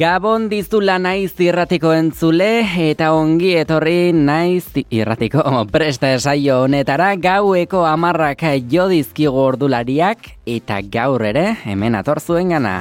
Gabon dizula naiz irratiko entzule eta ongi etorri naiz irratiko presta esaio honetara gaueko amarrak jo dizkigu ordulariak eta gaur ere hemen atorzuen gana.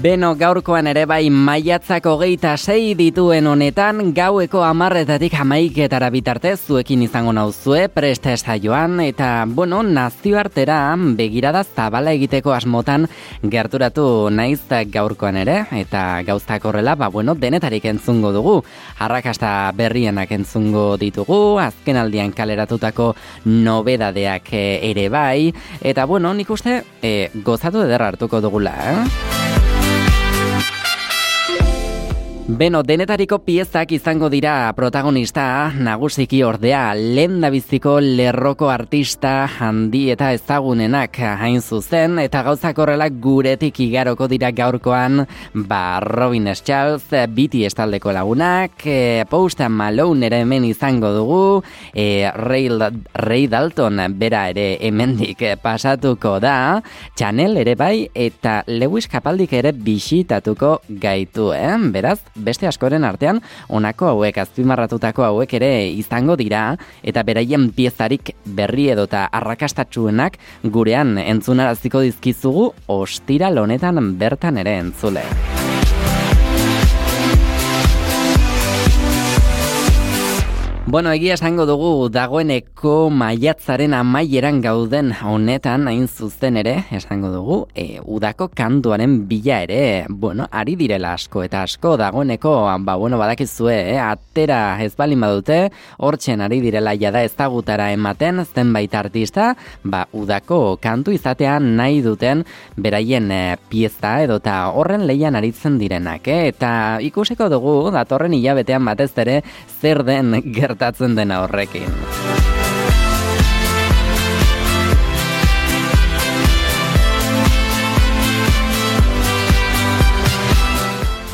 Beno gaurkoan ere bai maiatzako geita sei dituen honetan gaueko amarretatik amaiketara bitartez zuekin izango nauzue presta joan eta bueno nazioartera begirada zabala egiteko asmotan gerturatu naiz gaurkoan ere eta gauztak horrela ba bueno denetarik entzungo dugu arrakasta berrienak entzungo ditugu azken aldian kaleratutako nobedadeak ere bai eta bueno nik uste e, gozatu ederra hartuko dugula eh? Beno, denetariko piezak izango dira protagonista, nagusiki ordea, lehen biziko lerroko artista handi eta ezagunenak hain zuzen, eta gauzak horrela guretik igaroko dira gaurkoan, ba, Robin Charles, biti estaldeko lagunak, e, Post Malone ere hemen izango dugu, e, Ray, Ray Dalton bera ere hemendik pasatuko da, Chanel ere bai, eta Lewis Capaldik ere bisitatuko gaitu, eh? Beraz, beste askoren artean honako hauek azpimarratutako hauek ere izango dira eta beraien piezarik berri edota arrakastatsuenak gurean entzunaraziko dizkizugu ostira lonetan bertan ere entzule. Bueno, egia esango dugu dagoeneko maiatzaren amaieran gauden honetan hain zuzen ere, esango dugu, e, udako kanduaren bila ere, bueno, ari direla asko eta asko dagoeneko, ba, bueno, badakizue, e, atera ez balin badute, hortzen ari direla jada ezagutara ematen, zenbait artista, ba, udako kantu izatea nahi duten beraien e, pieza edota horren leian aritzen direnak, e, eta ikusiko dugu, datorren hilabetean batez ere, zer den gert gertatzen dena horrekin.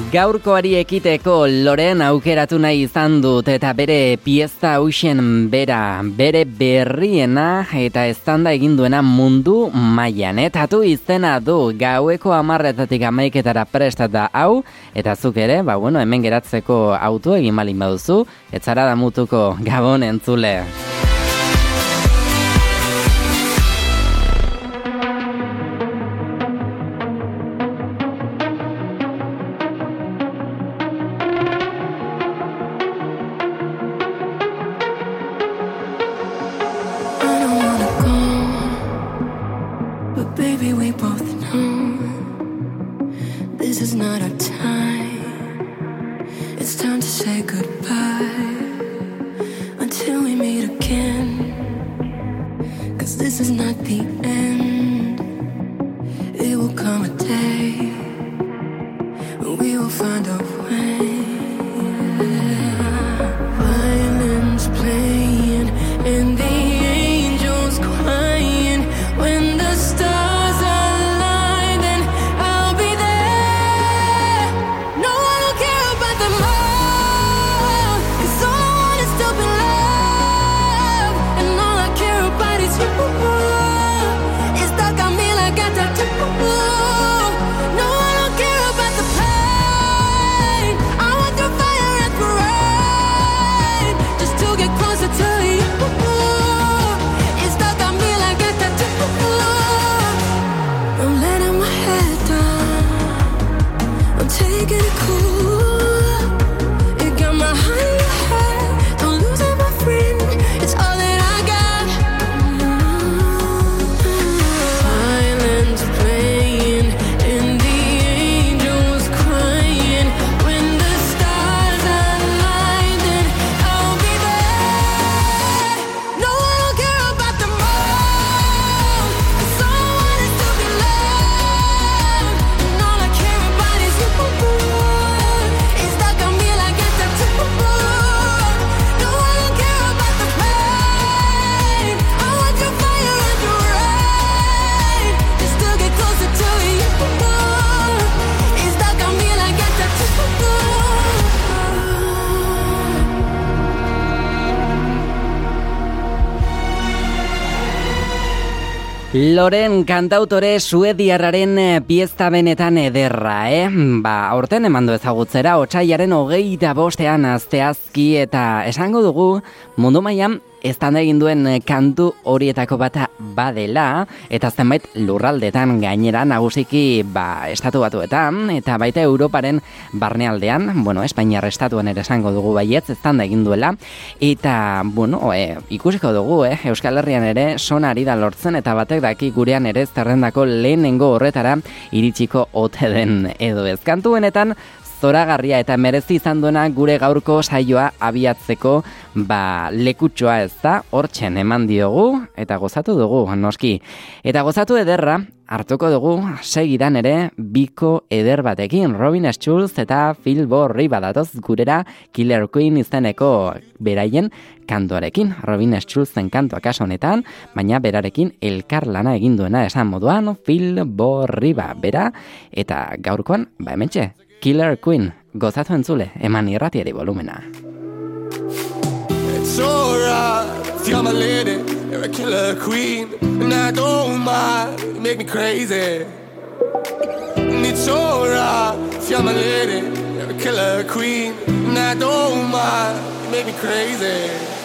Gaurkoari ekiteko loren aukeratu nahi izan dut eta bere pieza hausen bera, bere berriena eta eztanda egin duena mundu mailan. Eta tu izena du gaueko amarretatik amaiketara prestat da hau, eta zuk ere, ba bueno, hemen geratzeko auto egin malin baduzu, etzara da mutuko gabon entzule. Loren kantautore suediarraren eh, piezta benetan ederra, eh? Ba, aurten emandu ezagutzera, otxaiaren hogei da bostean azteazki eta esango dugu mundu mailan ez egin duen eh, kantu horietako bata badela, eta zenbait lurraldetan gainera nagusiki ba, estatu batuetan, eta baita Europaren barnealdean, bueno, Espainiar estatuan ere esango dugu baietz, ez egin duela, eta, bueno, e, ikusiko dugu, eh, Euskal Herrian ere sonari da lortzen, eta batek daki gurean ere zerrendako lehenengo horretara iritsiko ote den edo ez. Kantu zoragarria eta merezi izan duena gure gaurko saioa abiatzeko ba lekutxoa ez da hortzen eman diogu eta gozatu dugu noski. Eta gozatu ederra hartuko dugu segidan ere biko eder batekin Robin Schulz eta Phil Borri badatoz gurera Killer Queen izeneko beraien kantuarekin. Robin Schulzen kantua kaso honetan baina berarekin elkar lana egin duena esan moduan Phil Borri ba bera eta gaurkoan ba hementxe Killer Queen, gozatu entzule, eman irratiari volumena. It's alright, you're my lady, you're a killer queen, and I don't mind, make me crazy. And it's alright, you're my lady, you're a killer queen, and I don't mind, make me crazy.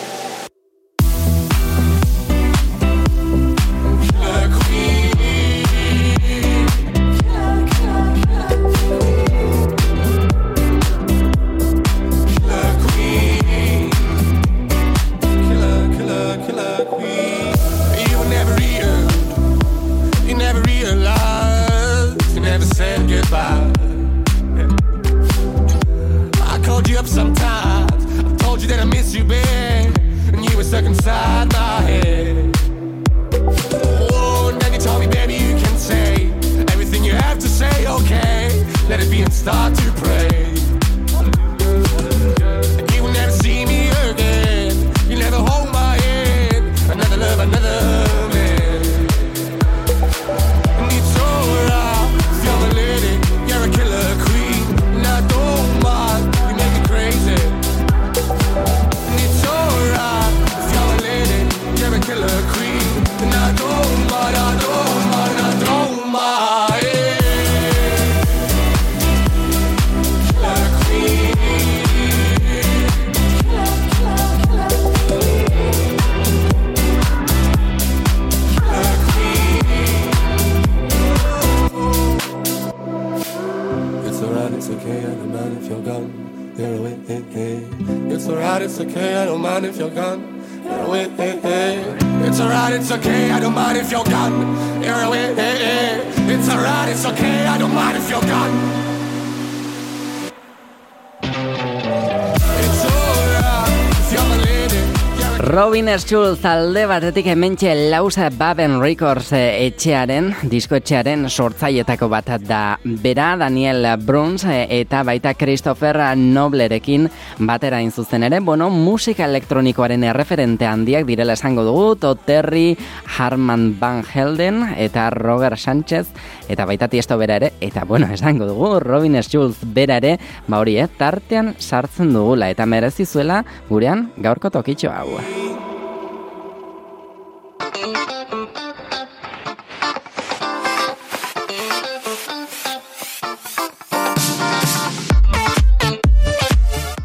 Robin Schulz alde batetik hementxe lausa Baben Records eh, etxearen, disko etxearen sortzaietako bat da bera Daniel Bruns eh, eta baita Christopher Noblerekin batera zuzen ere, bueno, musika elektronikoaren erreferente handiak direla esango dugu, Toterri, Harman Van Helden eta Roger Sánchez eta baita tiesto bera ere, eta bueno, esango dugu, Robin Schulz bera ere, ba hori, eh, tartean sartzen dugula eta merezi zuela gurean gaurko tokitxo hau.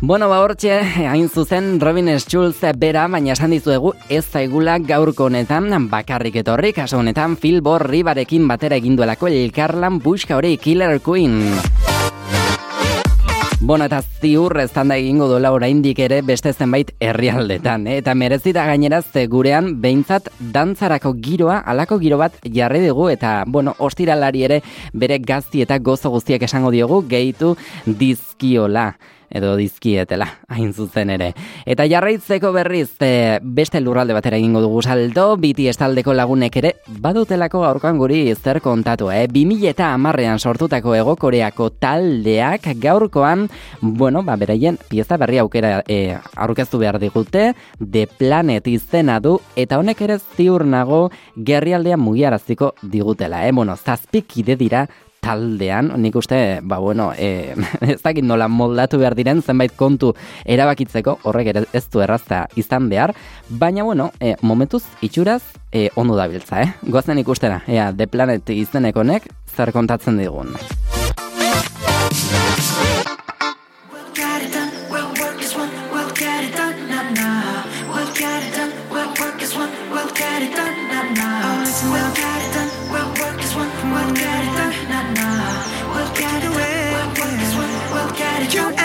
Bueno, ba hortxe, hain zuzen Robin Schulz bera, baina esan dizuegu ez zaigula gaurko honetan bakarrik etorri, kaso honetan Phil Borri barekin batera eginduelako elkarlan buska hori Killer Queen. Bona eta ziur ez da egingo dola oraindik ere beste zenbait herrialdetan, eh? eta merezita gaineraz gurean behintzat dantzarako giroa, alako giro bat jarri dugu, eta, bueno, ostiralari ere bere gazti eta gozo guztiak esango diogu, gehitu dizkiola edo dizkietela, hain zuzen ere. Eta jarraitzeko berriz, e, beste lurralde batera egingo dugu salto, biti estaldeko lagunek ere, badutelako gaurkoan guri zer kontatu, eh? 2000 eta amarrean sortutako egokoreako taldeak gaurkoan, bueno, ba, beraien, pieza berri aukera e, aurkeztu behar digute, The Planet izena du, eta honek ere ziur nago gerrialdea mugiaraziko digutela, eh? Bueno, zazpik ide dira taldean, nik uste, ba bueno, e, ez dakit nola moldatu behar diren zenbait kontu erabakitzeko, horrek ere ez du errazta izan behar, baina bueno, e, momentuz itxuraz e, ondo dabiltza, eh? Goazen ikustera, ea, The Planet izenekonek zer kontatzen digun. you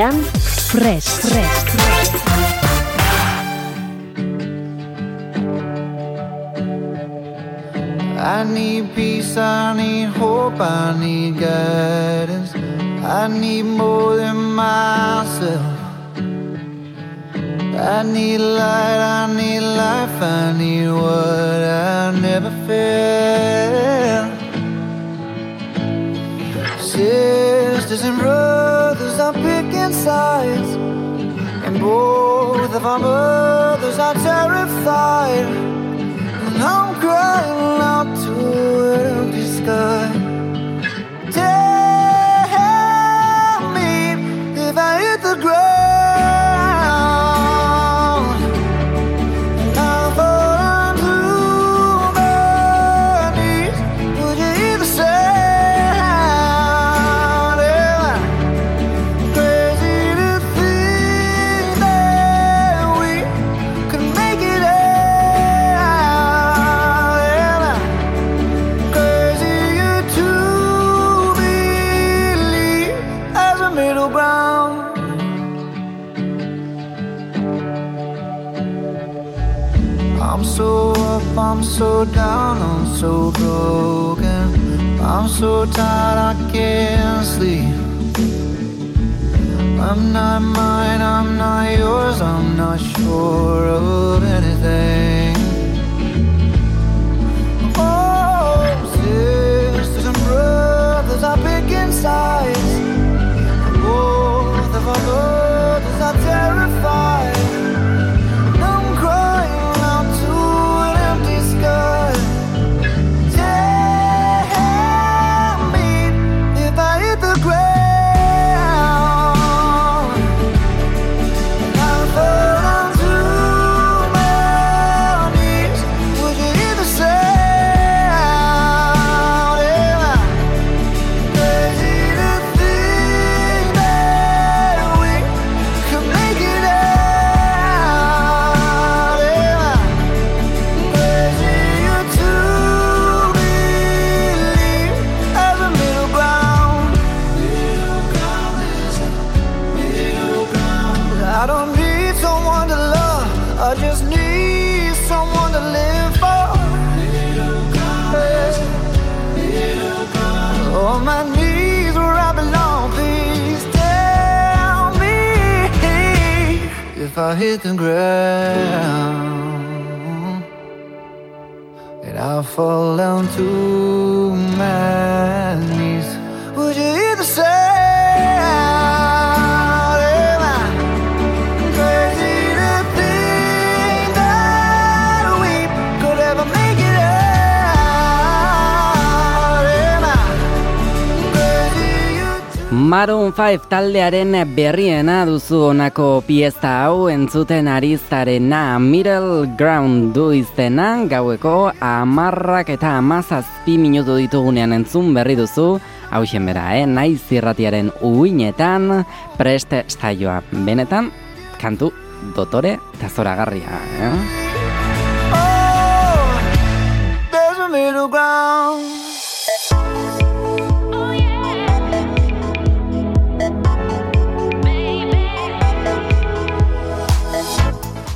Fresh. Fresh. Fall down to Maroon 5 taldearen berriena duzu honako pieza hau entzuten ari zarena Middle Ground du izena gaueko amarrak eta amazazpi minutu ditugunean entzun berri duzu hau bera, eh? naiz zirratiaren uinetan preste saioa benetan kantu dotore eta zoragarria eh?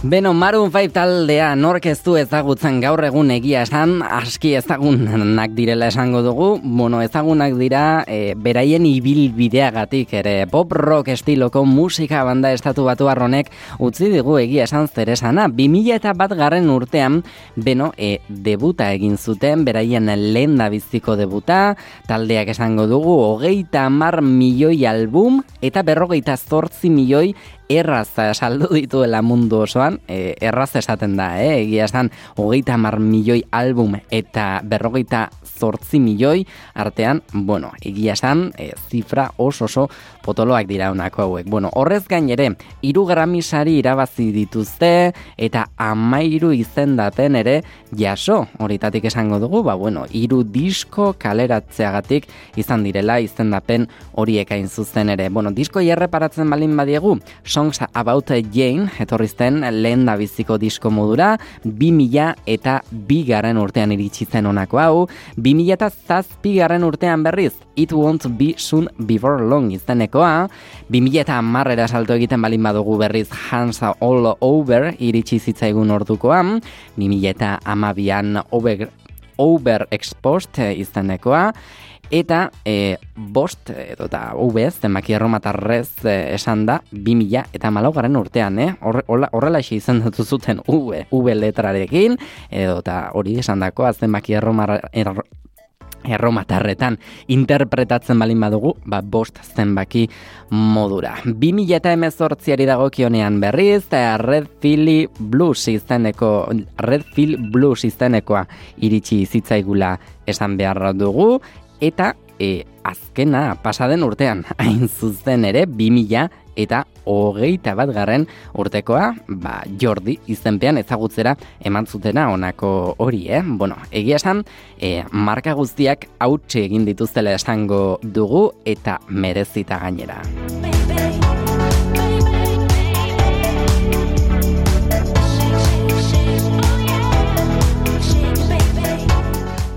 Beno, Maroon 5 taldea nork ez du ezagutzen gaur egun egia esan, aski ezagunak direla esango dugu, bueno, ezagunak dira e, beraien ibilbideagatik ere. Pop rock estiloko musika banda estatu batu arronek utzi digu egia esan zeresana. 2000 eta bat garren urtean, beno, e, debuta egin zuten, beraien lehen biziko debuta, taldeak esango dugu, hogeita mar milioi album, eta berrogeita zortzi milioi erraz saldu dituela mundu osoan, e, erraz esaten da, eh? egia esan, hogeita mar milioi album eta berrogeita zortzi milioi artean, bueno, egia esan, e, zifra oso oso potoloak dira honako hauek. Bueno, horrez gain ere, iru gramisari irabazi dituzte eta amairu izendaten ere jaso, horitatik esango dugu, ba bueno, iru disko kaleratzeagatik izan direla izendapen horiek hain zuzen ere. Bueno, disko erreparatzen balin badiegu, Songs About Jane, etorrizten lehen da biziko disko modura, 2000 eta bigarren urtean iritsi zen honako hau, 2000 eta zazpigarren urtean berriz, It Won't Be Soon Before Long izenekoa, 2000 eta marrera salto egiten balin badugu berriz Hansa All Over iritsi zitzaigun ordukoa, 2000 eta amabian Over, Overexposed izenekoa, eta e, bost edo eta UBS, zenbaki erromatarrez e, esan da, 2000 eta malaugarren urtean, eh? Horrela horrela izan dut zuten V, V letrarekin, edo eta hori esan dako, erromar, er, erromatarretan interpretatzen balin badugu, ba, bost zenbaki modura. 2000 eta emezortziari dago kionean berriz, eta Red Philly Blues izeneko, Red Phil Blues izenekoa iritsi zitzaigula esan behar dugu, eta e, azkena pasaden urtean, hain zuzen ere, 2000 eta hogeita bat garren urtekoa, ba, Jordi izenpean ezagutzera eman zutena honako hori, eh? Bueno, egia esan, e, marka guztiak hautsi egin dituztela esango dugu eta merezita gainera.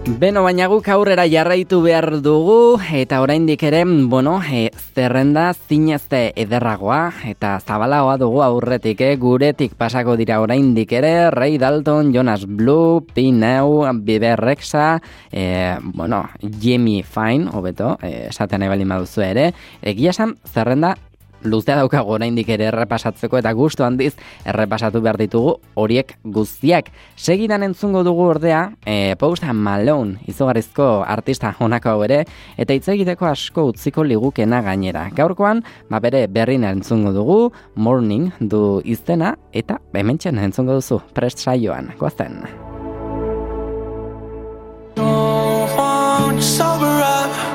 Beno, baina guk aurrera jarraitu behar dugu, eta oraindik ere, bueno, e, zerrenda zinezte ederragoa, eta zabalagoa dugu aurretik, eh? guretik pasako dira oraindik ere, Ray Dalton, Jonas Blue, Pineu, Biber Rexa, e, bueno, Jimmy Fine, hobeto, e, esaten nahi baldin baduzu ere, egia esan, zerrenda luzea daukago oraindik ere errepasatzeko eta gustu handiz errepasatu behar ditugu horiek guztiak. Segidan entzungo dugu ordea, e, Post Malone izugarrizko artista honako hau ere, eta hitz egiteko asko utziko ligukena gainera. Gaurkoan, ba bere berrina entzungo dugu, Morning du izena, eta hementxen entzungo duzu, prest saioan, goazen. Up.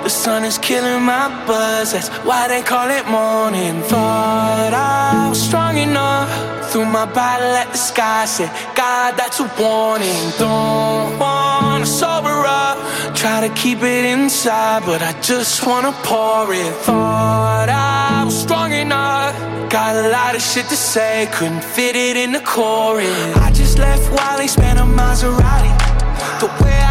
The sun is killing my buzz. That's why they call it morning. Thought I was strong enough. Threw my bottle at the sky. Said, God, that's a warning. Don't wanna sober up. Try to keep it inside, but I just wanna pour it. Thought I was strong enough. Got a lot of shit to say. Couldn't fit it in the chorus. I just left while Wally, spent a Maserati. The way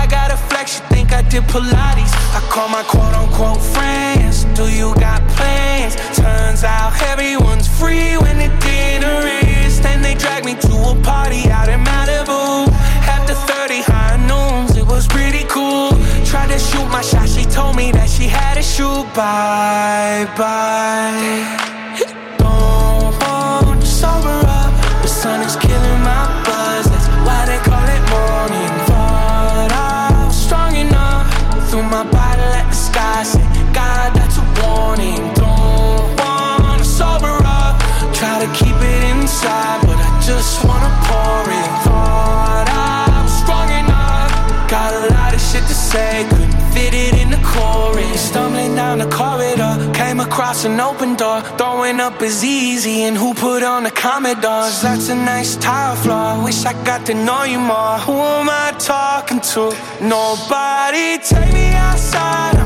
Think I did Pilates. I call my quote unquote friends. Do you got plans? Turns out everyone's free when the dinner is. Then they drag me to a party out in Malibu. After 30 high noons, it was pretty cool. Tried to shoot my shot, she told me that she had a shoe bye bye. Don't inside, but I just wanna pour it. Thought I was strong enough. Got a lot of shit to say, couldn't fit it in the chorus. Stumbling down the corridor, came across an open door. Throwing up is easy, and who put on the Commodores? That's a nice tile floor. Wish I got to know you more. Who am I talking to? Nobody. Take me outside.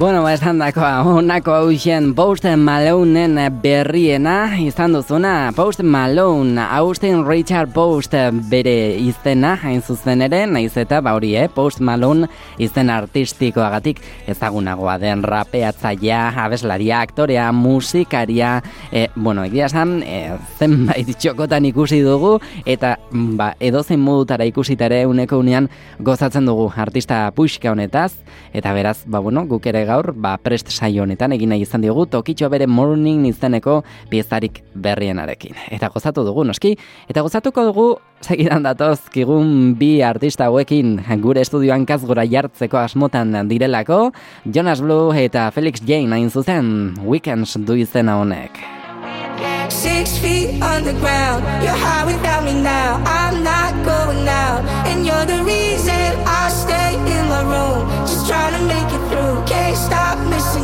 Bueno, ba, esan dakoa, honako hausen Post Maloneen berriena izan duzuna. Post Malone, Austin Richard Post bere izena, hain zuzen ere, naiz eta ba hori, eh? Post Malone izen artistikoagatik ezagunagoa den rapeatzaia, abeslaria, aktorea, musikaria, eh, bueno, egia esan, eh, zenbait txokotan ikusi dugu, eta ba, edozein modutara ikusitare uneko unean gozatzen dugu artista puxka honetaz, eta beraz, ba bueno, guk ere gaur, ba prest saio honetan egin nahi izan diogu tokitxo bere morning izeneko piezarik berrienarekin. Eta gozatu dugu, noski, eta gozatuko dugu segidan datozkigun bi artista hauekin gure estudioan kazgora jartzeko asmotan direlako, Jonas Blue eta Felix Jane hain zuzen, Weekends du izena honek. Six feet underground, you're high without me now. I'm not going out, and you're the reason I stay in my room. Just trying to make it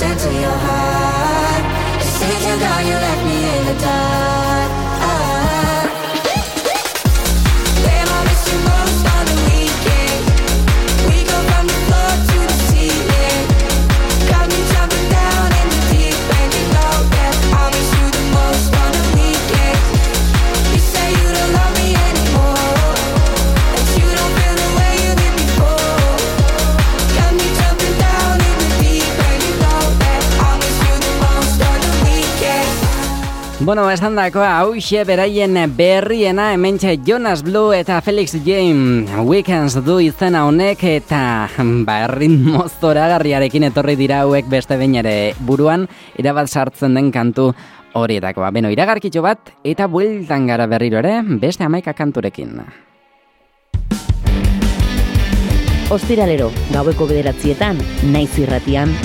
listen to your heart. Since you're gone, you left me in the dark. Bueno, esan dakoa, hauxe beraien berriena hementxe Jonas Blue eta Felix James Weekends du izena honek eta ba, ritmo zoragarriarekin etorri dira hauek beste behin ere buruan irabat sartzen den kantu horietakoa. Beno, iragarkitxo bat eta bueltan gara berriro ere beste amaika kanturekin. Ostiralero, gaueko bederatzietan, naiz irratian,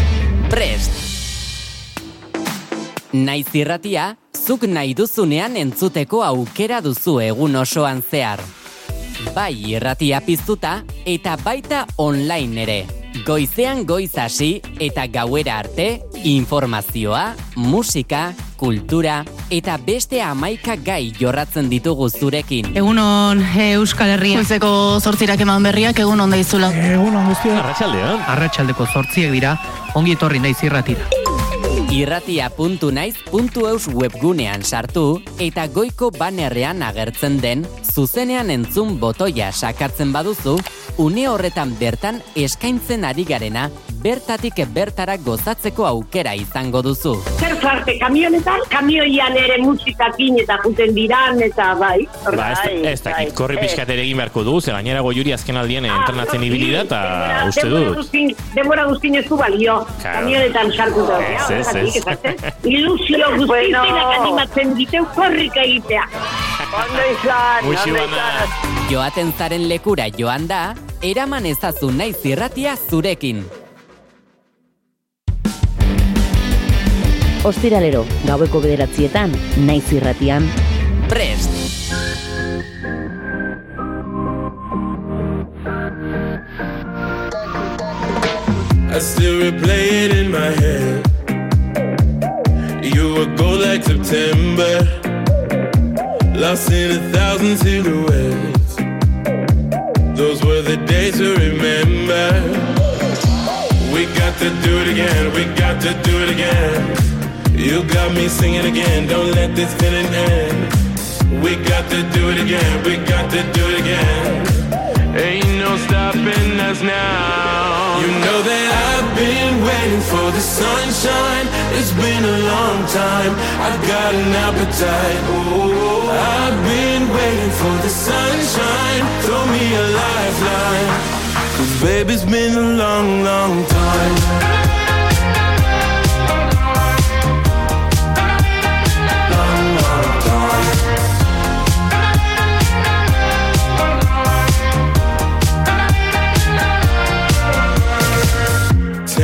Prest! Naiz irratia, zuk nahi duzunean entzuteko aukera duzu egun osoan zehar. Bai irratia piztuta eta baita online ere. Goizean goiz hasi eta gauera arte, informazioa, musika, kultura eta beste amaika gai jorratzen ditugu zurekin. Egunon e, Euskal Herria. Goizeko zortzirak eman berriak egun onda izula. Egun on guztia. Arratxaldean. Arratxaldeko zortziak dira, ongi etorri naiz irratira. irratia.naiz.eus webgunean sartu eta goiko banerrean agertzen den zuzenean entzun botoia sakatzen baduzu, une horretan bertan eskaintzen ari garena bertatik bertara gozatzeko aukera izango duzu. Zer parte kamionetan, kamioian ere musikakin eta juten diran, eta bai. Ba, ez, ez dakit, korri pixkat ere egin beharko du, ze gainera goiuri azken aldien entrenatzen ibili da, eta uste dut. Demora guztin ez du balio, Claro. kamionetan sartuta. Ez, ez, ez. Ilusio guztizenak animatzen diteu korrika egitea. Ondo izan, ondo izan. Joaten zaren lekura joan da, eraman ezazu naiz irratia zurekin. Ostiralero, gaueko bederatzietan, naiz irratian. Prest! I still replay it in my head. You were gold like September, lost in a thousand silhouettes. Those were the days to remember. We got to do it again, we got to do it again. You got me singing again, don't let this feeling end. We got to do it again, we got to do it again. Ain't no stopping us now. You know that I've been waiting for the sunshine. It's been a long time. I've got an appetite. Oh, I've been waiting for the sunshine. Throw me a lifeline. Cause baby, it's been a long, long time.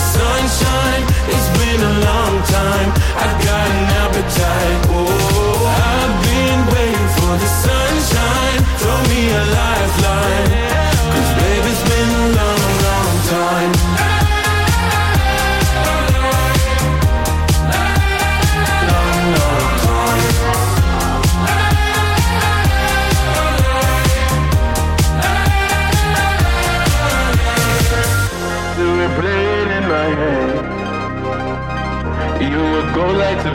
sunshine. It's been a long time. I've got an appetite. Oh, I've been waiting for the sunshine. Throw me a lifeline.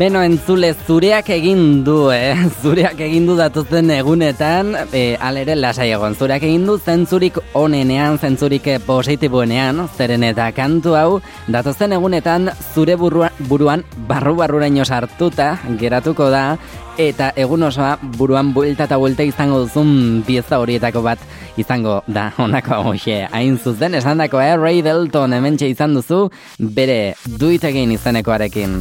Beno entzule zureak egin du, eh? Zureak egin du datuzen egunetan, e, alere lasai egon. Zureak egin du zentzurik onenean, zentzurik eh, positiboenean, zeren eta kantu hau, datuzen egunetan zure burua, buruan barru-barruraino sartuta geratuko da, eta egun osoa buruan buelta eta buelta izango duzun pieza horietako bat izango da honako hoxe. Hain zuzen, esan dako, eh? Ray Delton hementxe izan duzu, bere duitegin izenekoarekin.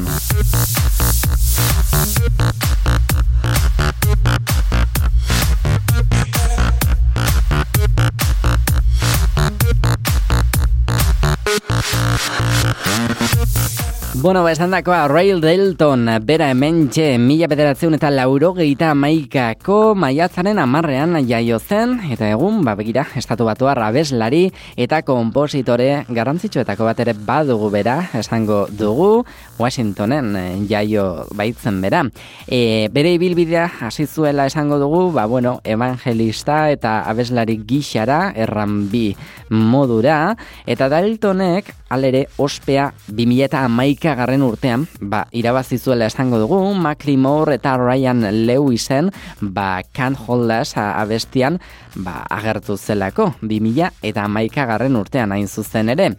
Bueno, ba, esan dakoa, Rail Delton, bera hemen txe, mila bederatzeun eta lauro gehieta maikako maiatzaren amarrean jaio zen, eta egun, ba, begira, estatu batu abeslari eta kompositore garrantzitsuetako bat ere badugu bera, esango dugu, Washingtonen eh, jaio baitzen bera. E, bere ibilbidea hasi zuela esango dugu, ba, bueno, evangelista eta abeslari gixara, erran bi modura, eta Daltonek, alere, ospea 2000 eta amaika garren urtean, ba, irabazi zuela esango dugu, Macklemore eta Ryan Lewisen, ba, Can't Hold Us abestian, ba, agertu zelako, 2000 eta amaika garren urtean hain zuzen ere.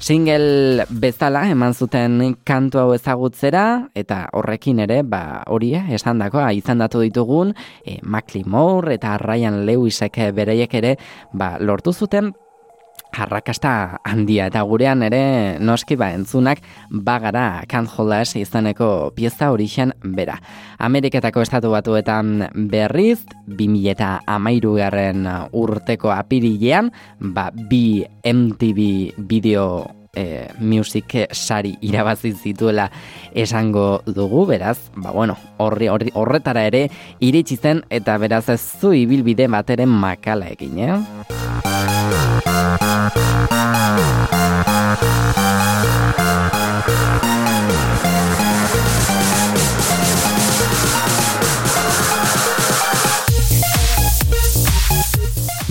Single bezala eman zuten kantu hau ezagutzera eta horrekin ere ba hori eh, esan dakoa izendatu ditugun e, Macklemore eta Ryan Lewisek bereiek ere ba, lortu zuten arrakasta handia eta gurean ere noski ba entzunak bagara Can't Hold Us izeneko pieza horixen bera. Ameriketako estatu batuetan berriz 2013 garren urteko apirilean ba bi MTV bideo e, music sari irabazi zituela esango dugu, beraz, ba bueno, horri, horri, horretara ere iritsi zen eta beraz ez zu ibilbide bateren makala egin, eh? Thank you.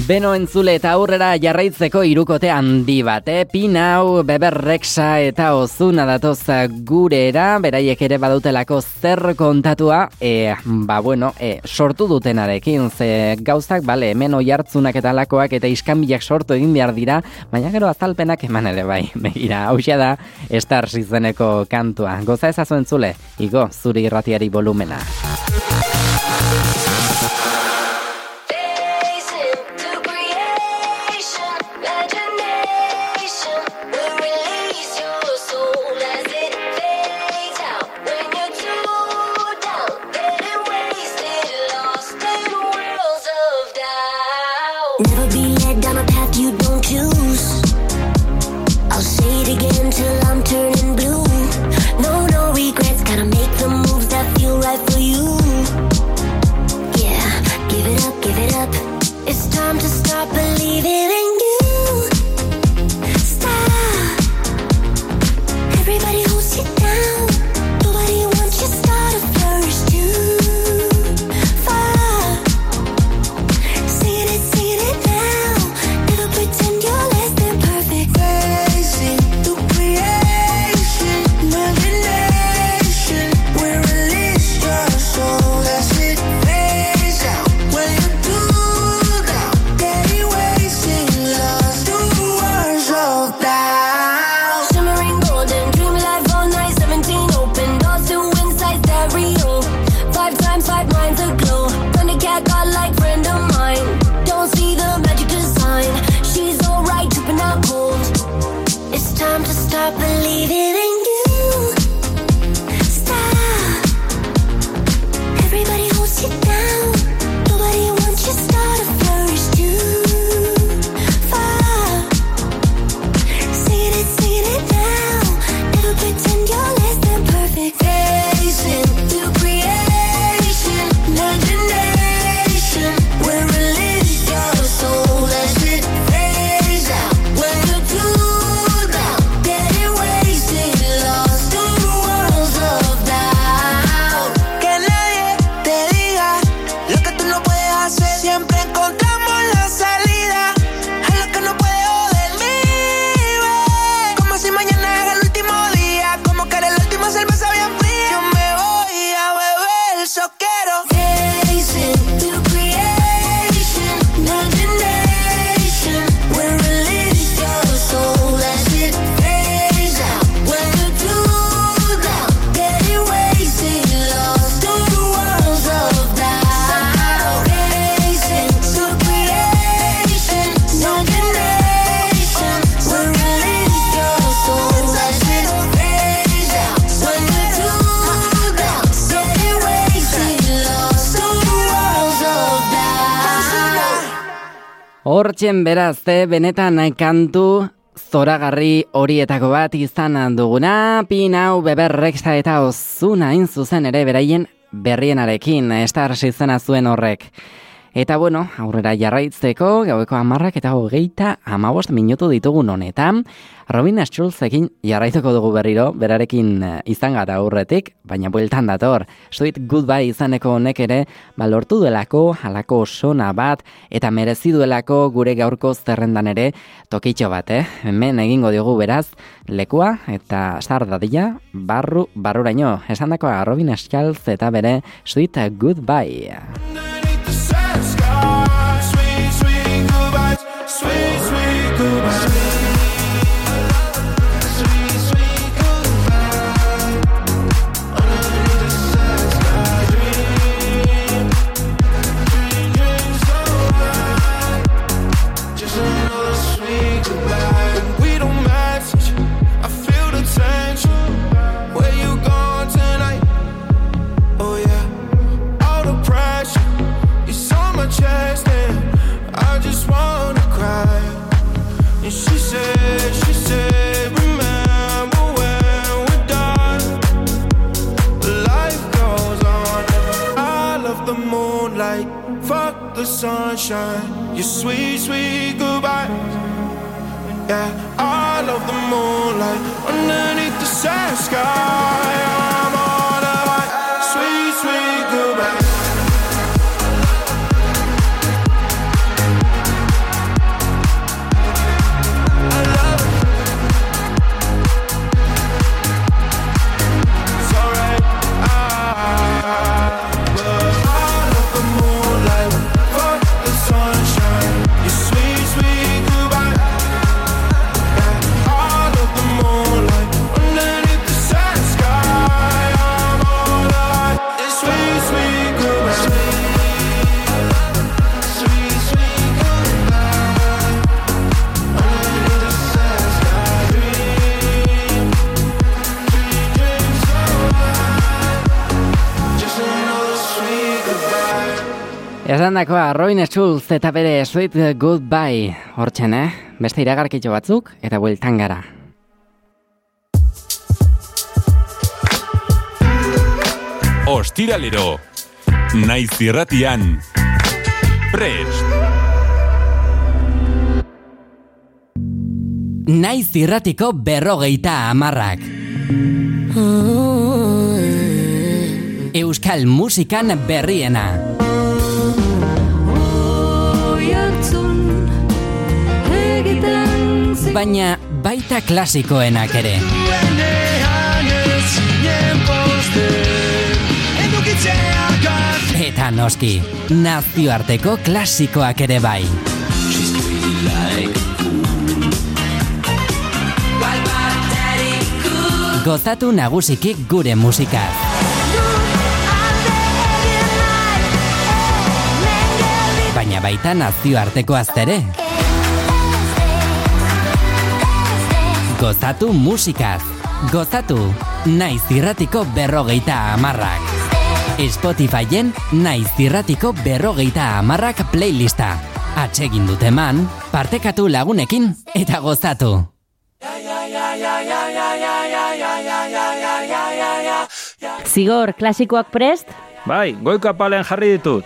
Beno entzule eta aurrera jarraitzeko irukote handi bat, eh? Pinau, Beberrexa eta Ozuna datoz gurera, beraiek ere badutelako zer kontatua, e, ba bueno, e, sortu dutenarekin, ze gauzak, bale, hemen oihartzunak eta lakoak eta iskanbilak sortu egin behar dira, baina gero azalpenak eman ere bai, begira, hau da, estar zizeneko kantua. Goza ezazu entzule, igo, zuri irratiari volumena. Patxen beraz, eh, benetan kantu zoragarri horietako bat izan duguna, pin hau beberrexa eta ozuna zuzen ere beraien berrienarekin, estar zizena zuen horrek. Eta bueno, aurrera jarraitzeko, gaueko amarrak eta hogeita amabost minutu ditugun honetan, Robin Schulzekin jarraituko dugu berriro, berarekin eh, izan gara aurretik, baina bueltan dator, Sweet Goodbye izaneko honek ere, balortu duelako, halako sona bat, eta merezi duelako gure gaurko zerrendan ere, tokitxo bat, eh? Hemen egingo diogu beraz, lekua eta sar dadila, barru, barruraino, esandakoa Robin Schulz eta bere Sweet Goodbye. the. Esan dakoa, Robin Schulz eta bere Sweet Goodbye. Hortxen, eh? Beste iragarkitxo batzuk, eta bueltan gara. Ostiralero. Naiz irratian. Prest. Naiz irratiko berrogeita amarrak. Euskal musikan berriena. Baina baita klasikoenak ere. Eta noski, nazioarteko klasikoak ere bai. Gozatu nagusiki gure musikaz. Baina baita nazioarteko aztere. Gozatu musikaz. Gozatu naiz irratiko berrogeita amarrak. Spotifyen naiz irratiko berrogeita amarrak playlista. Atsegin dute man, partekatu lagunekin eta gozatu. Zigor, klasikoak prest? Bai, goiko apalean jarri ditut.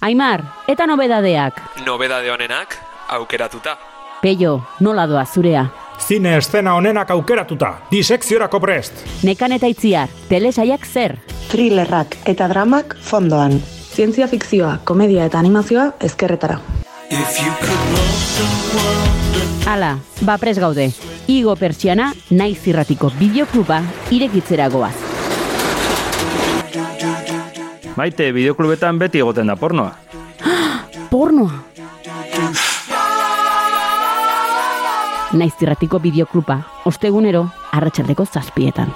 Aimar, eta nobedadeak. Nobedade honenak, aukeratuta. Peio, nola doa zurea. Zine eszena honenak aukeratuta, disekziorako prest. Nekan eta itziar, telesaiak zer? Thrillerrak eta dramak fondoan. Zientzia fikzioa, komedia eta animazioa ezkerretara. Hala, ba pres gaude. Igo pertsiana, naiz irratiko bideokluba irekitzera goaz. Maite, bideoklubetan beti egoten da pornoa. Pornoa! Naiz irratiko bideokluba, ostegunero, arratsaldeko zazpietan.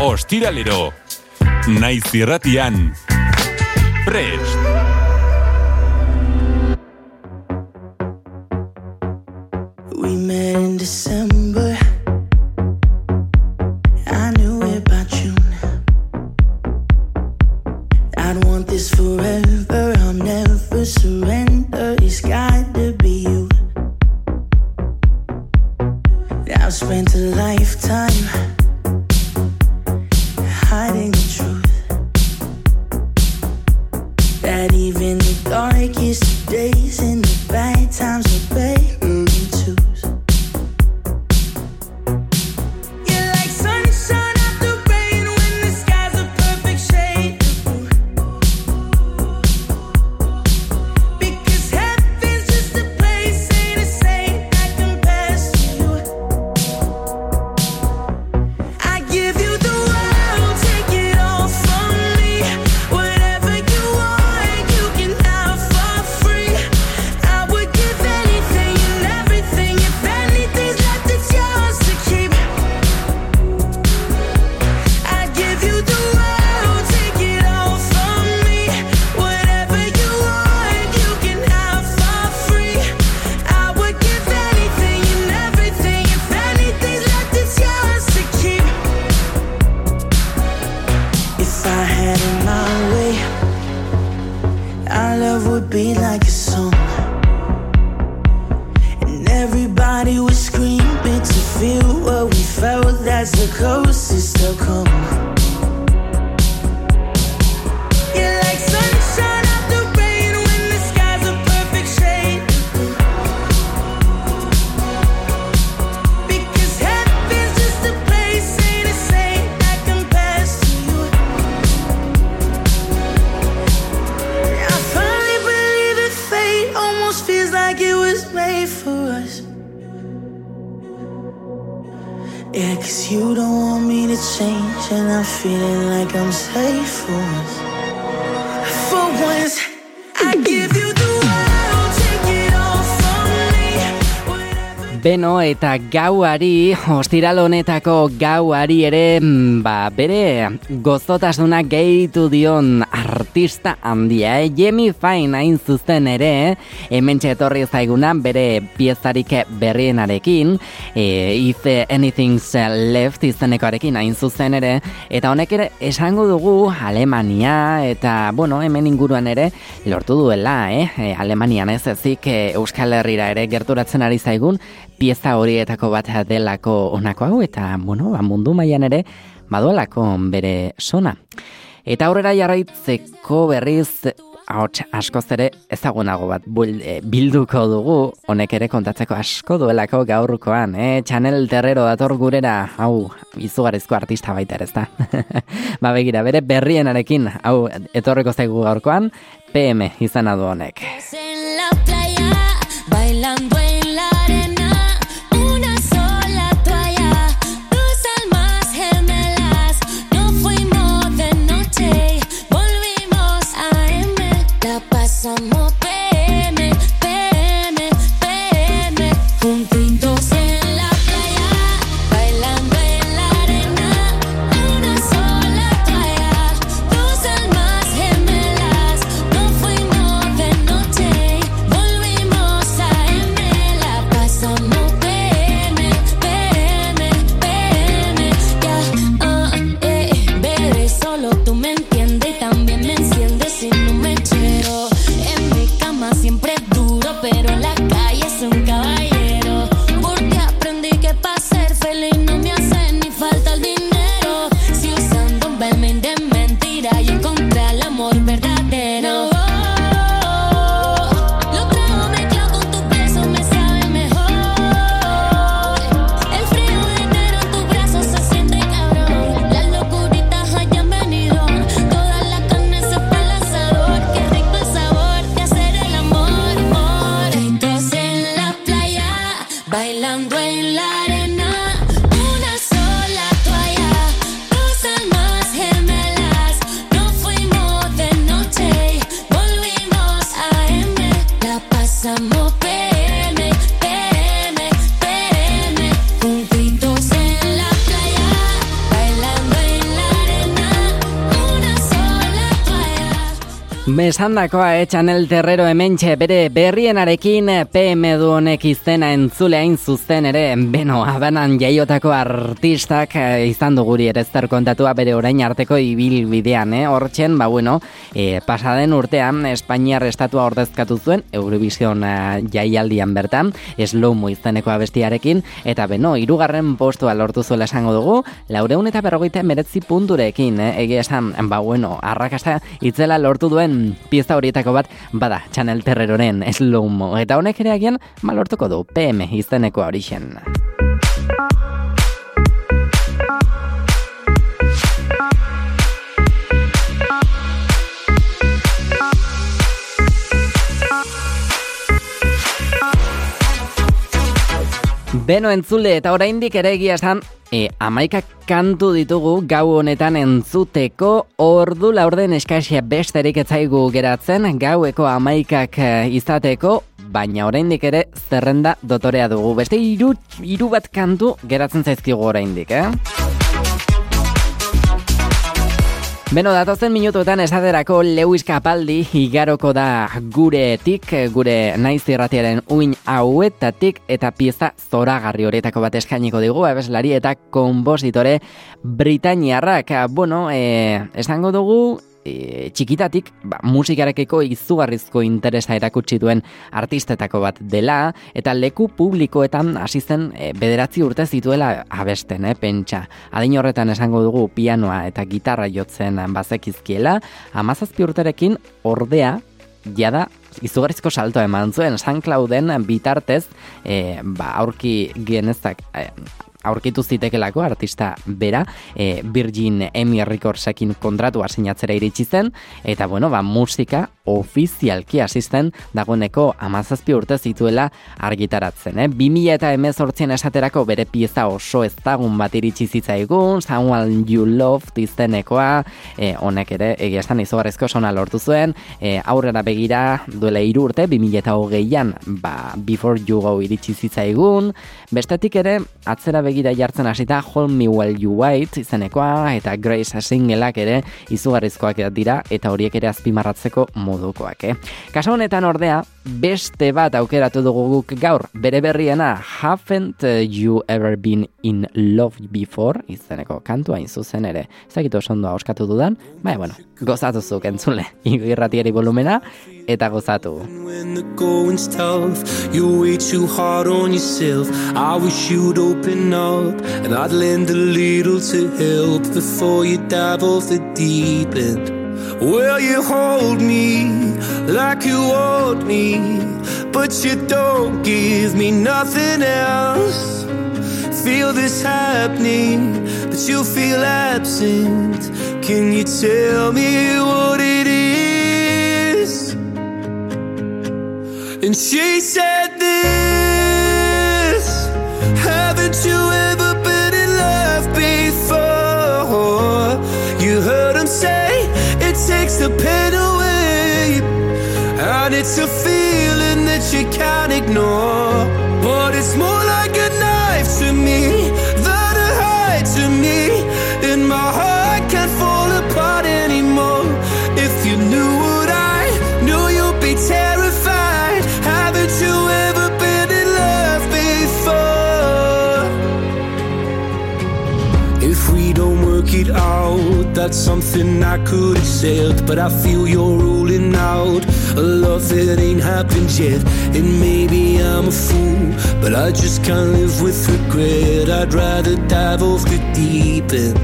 Ostiralero. Naiz irratian. Prest. We met in December. Closest they'll come. Beno eta gauari, ostiral honetako gauari ere, mm, ba, bere gozotasuna gehitu dion artista handia, eh? Jimmy Fine hain zuzen ere, eh? hemen etorri zaiguna bere piezarik berrienarekin, e, If Anything's Left izenekoarekin hain zuzen ere, eta honek ere esango dugu Alemania, eta bueno, hemen inguruan ere lortu duela, eh? E, Alemanian ez ezik e, Euskal Herrira ere gerturatzen ari zaigun, pieza horietako bat delako honako hau, eta bueno, ba, mundu mailan ere baduelako bere sona. Eta aurrera jarraitzeko berriz ahots askoz ere ezagunago bat bul- e, bilduko dugu, honek ere kontatzeko asko duelako gaurkoan, eh? Chanel Terrero dator gurera, hau, izugarrizko artista baita ere, ezta? ba begira, bere berrienarekin, hau, etorriko zaigu gaurkoan, PM izana du honek. Toalla. Besandakoa eh, Chanel Terrero hementxe bere berrienarekin PM du honek izena entzule hain zuzen ere beno abanan jaiotako artistak eh, izan du guri ere zer kontatua bere orain arteko ibilbidean eh? hortzen ba bueno eh, pasaden urtean Espainiar estatua ordezkatu zuen Eurovision eh, jaialdian bertan slow mo izeneko abestiarekin eta beno hirugarren postua lortu zuela esango dugu laureun eta berrogeita emeretzi punturekin eh? egia esan ba bueno arrakasta itzela lortu duen pieza horietako bat bada Chanel Terreroren slow mo eta honek ere agian malortuko du PM izeneko horixen. Beno entzule eta oraindik ere egia esan e, amaika kantu ditugu gau honetan entzuteko. Ordu laurden eskasia besterik etzaigu geratzen gaueko amaikak e, izateko baina oraindik ere zerrenda dotorea dugu. Beste hiru hiru bat kantu geratzen zaizkigu oraindik eh Beno, datozen minutuetan esaterako Lewis Capaldi igaroko da guretik, gure naiz irratiaren uin hauetatik eta pieza zoragarri horietako bat eskainiko digu, abeslari eta konpositore Britainiarrak. Bueno, e, esango dugu e, txikitatik ba, musikarekeko izugarrizko interesa erakutsi duen artistetako bat dela eta leku publikoetan hasi zen e, bederatzi urte zituela abesten, eh, pentsa. Adin horretan esango dugu pianoa eta gitarra jotzen bazekizkiela, amazazpi urterekin ordea jada izugarrizko salto eman zuen San Clauden bitartez e, ba, aurki genezak e, aurkitu zitekelako artista bera e, Virgin Emmy Recordsekin kontratua sinatzera iritsi zen eta bueno, ba, musika ofizialki asisten dagoeneko amazazpi urte zituela argitaratzen. Eh? 2000 eta emezortzien esaterako bere pieza oso ezagun bat iritsi zitzaigun, Someone You Love izenekoa, e, honek ere egia esan izugarrizko sona lortu zuen, e, aurrera begira duela hiru urte, 2000 eta hogeian, ba, Before You Go iritsi zitzaigun, bestetik ere, atzera begira begira jartzen hasita Hold Me While You Wait izenekoa eta Grace singleak ere izugarrizkoak dira eta horiek ere azpimarratzeko modukoak, eh? Kasu honetan ordea, beste bat aukeratu dugu guk gaur, bere berriena Haven't You Ever Been in Love Before izeneko kantua hain zuzen ere. Zagitu oso ondo auskatu dudan, baina bueno, gozatu zuk entzule, irratiari volumena eta gozatu. Tough, you hold me like you want me, but you don't give me nothing else. Feel this happening, but you feel absent. Can you tell me what it is? And she said this Haven't you ever been in love before? You heard him say it takes the pain away And it's a feeling that you can't ignore But it's more that's something I could accept. But I feel you're ruling out a love that ain't happened yet. And maybe I'm a fool, but I just can't live with regret. I'd rather dive off the deep end.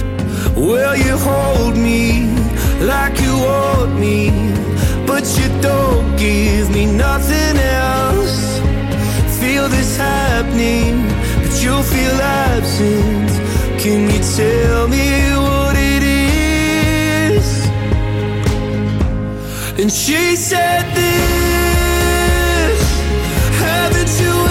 Well, you hold me like you want me, but you don't give me nothing else. Feel this happening, but you feel absent. Can you tell me And she said this Haven't you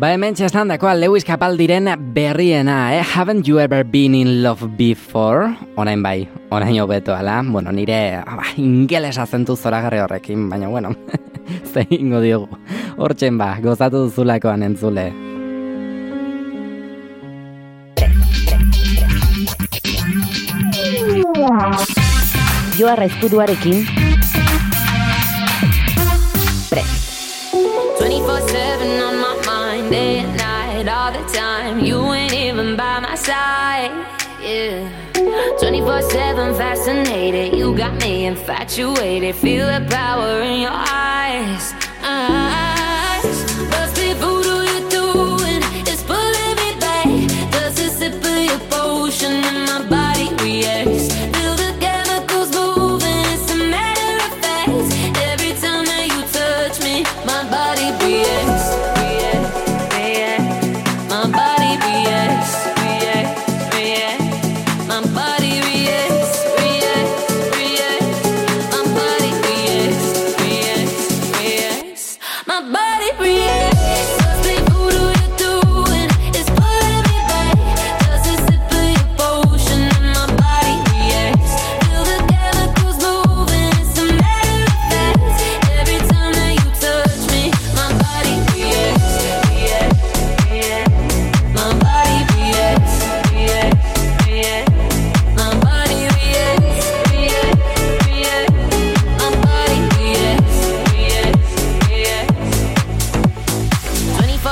Ba hemen txestan dakoa Lewis Capaldiren berriena, eh? Haven't you ever been in love before? Orain bai, orain hobeto ala. Bueno, nire ah, ingeles azentu zoragarri horrekin, baina bueno, ze ingo diogu. Hortxen ba, gozatu duzulakoan entzule. Joarra izpuruarekin all the time. You ain't even by my side, yeah. 24-7 fascinated, you got me infatuated. Feel the power in your eyes.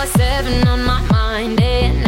24-7 on my mind, and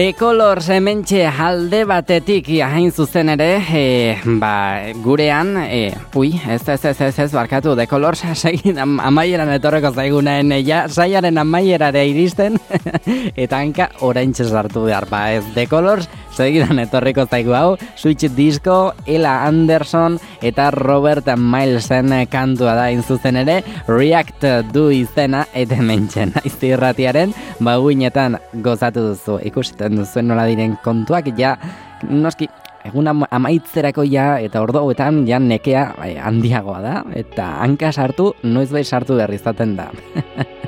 Dekolor sementxe alde batetik hain zuzen ere, e, ba, gurean, e, ui, ez, ez, ez, ez, ez, barkatu, dekolor segin am, amaieran etorreko zaigunaen, e, ja, saiaren amaierare iristen, eta hanka orain sartu behar, ba, ez, dekolor segidan etorriko zaigu hau, Switch Disco, Ella Anderson eta Robert Milesen kantua da hain zuzen ere, React du izena, eta mentxen, aizti irratiaren, baguinetan gozatu duzu, ikusiten duzuen nola diren kontuak, ja, noski, egun ama- amaitzerako ja, eta ordo hauetan ja nekea bai, handiagoa da, eta hanka sartu, noiz bai sartu behar izaten da.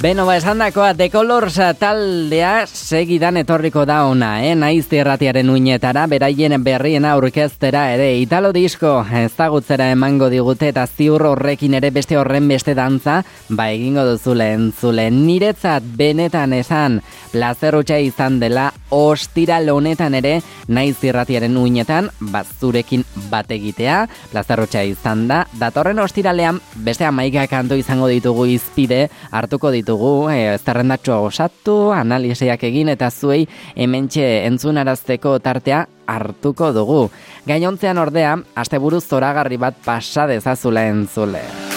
Beno, ba, esan dakoa, The Colors taldea segidan etorriko da ona, eh? Naiz erratiaren uinetara, beraien berriena aurkeztera ere, Italo disko ezagutzera emango digute eta ziur horrekin ere beste horren beste dantza, ba egingo duzule entzule. Niretzat benetan esan, plazer hutsa izan dela, ostiral honetan ere, naiz irratiaren uinetan, bat zurekin bat egitea, plazer hutsa izan da, datorren ostiralean beste amaika kantu izango ditugu izpide, hartuko ditugu, e, zerrendatxoa osatu, analiseak egin eta zuei hementxe entzunarazteko tartea hartuko dugu. Gainontzean ordea, asteburu zoragarri bat pasa dezazula entzule.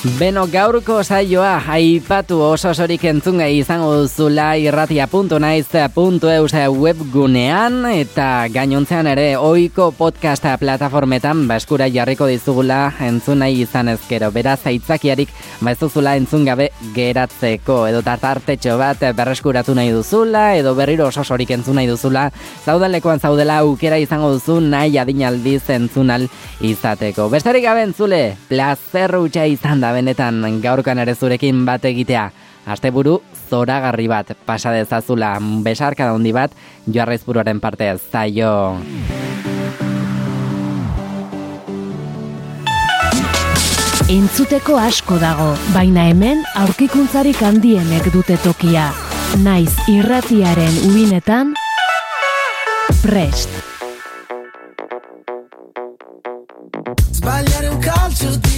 Beno gaurko saioa aipatu oso osorik entzungai izango duzula irratia.naiz.eus webgunean eta gainontzean ere ohiko podcasta plataformetan ba eskura jarriko dizugula entzun nahi izan ezkero. Beraz aitzakiarik ba ez duzula entzun gabe geratzeko edo tartartetxo bat berreskuratu nahi duzula edo berriro oso osorik entzun nahi duzula zaudalekoan zaudela aukera izango duzu nahi adinaldiz entzunal izateko. Besterik gabe entzule, plazer hutsa izan da benetan gaurkan ere zurekin bat egitea. Asteburu zoragarri bat pasa dezazula besarka handi bat joarraizburuaren parte zaio. Entzuteko asko dago, baina hemen aurkikuntzarik handienek dute tokia. Naiz irratiaren ubinetan, prest. Sbagliare un calcio